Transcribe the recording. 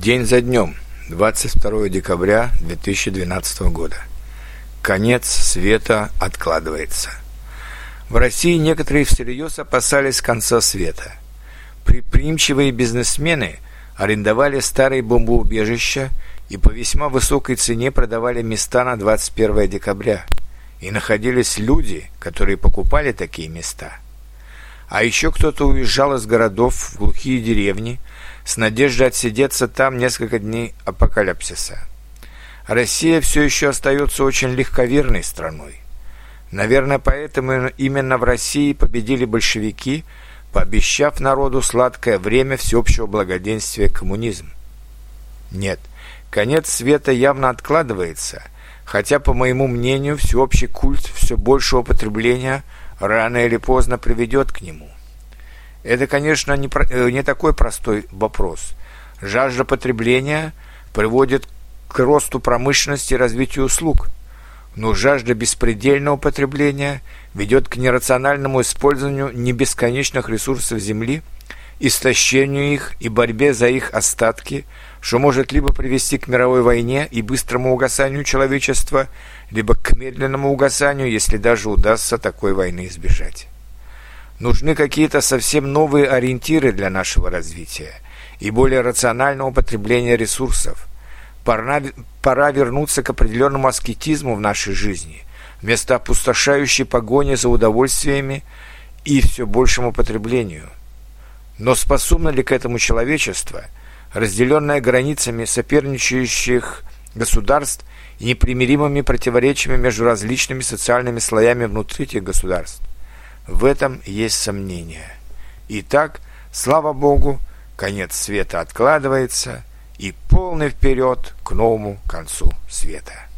День за днем, 22 декабря 2012 года. Конец света откладывается. В России некоторые всерьез опасались конца света. Предприимчивые бизнесмены арендовали старые бомбоубежища и по весьма высокой цене продавали места на 21 декабря. И находились люди, которые покупали такие места. А еще кто-то уезжал из городов в глухие деревни – с надеждой отсидеться там несколько дней апокалипсиса. Россия все еще остается очень легковерной страной. Наверное, поэтому именно в России победили большевики, пообещав народу сладкое время всеобщего благоденствия коммунизм. Нет, конец света явно откладывается, хотя, по моему мнению, всеобщий культ все большего потребления рано или поздно приведет к нему – это, конечно, не, э, не такой простой вопрос. Жажда потребления приводит к росту промышленности и развитию услуг. Но жажда беспредельного потребления ведет к нерациональному использованию небесконечных ресурсов Земли, истощению их и борьбе за их остатки, что может либо привести к мировой войне и быстрому угасанию человечества, либо к медленному угасанию, если даже удастся такой войны избежать. Нужны какие-то совсем новые ориентиры для нашего развития и более рационального употребления ресурсов. Пора, пора вернуться к определенному аскетизму в нашей жизни, вместо опустошающей погони за удовольствиями и все большему потреблению. Но способно ли к этому человечество, разделенное границами соперничающих государств и непримиримыми противоречиями между различными социальными слоями внутри этих государств? В этом есть сомнение. Итак, слава Богу, конец света откладывается и полный вперед к новому концу света.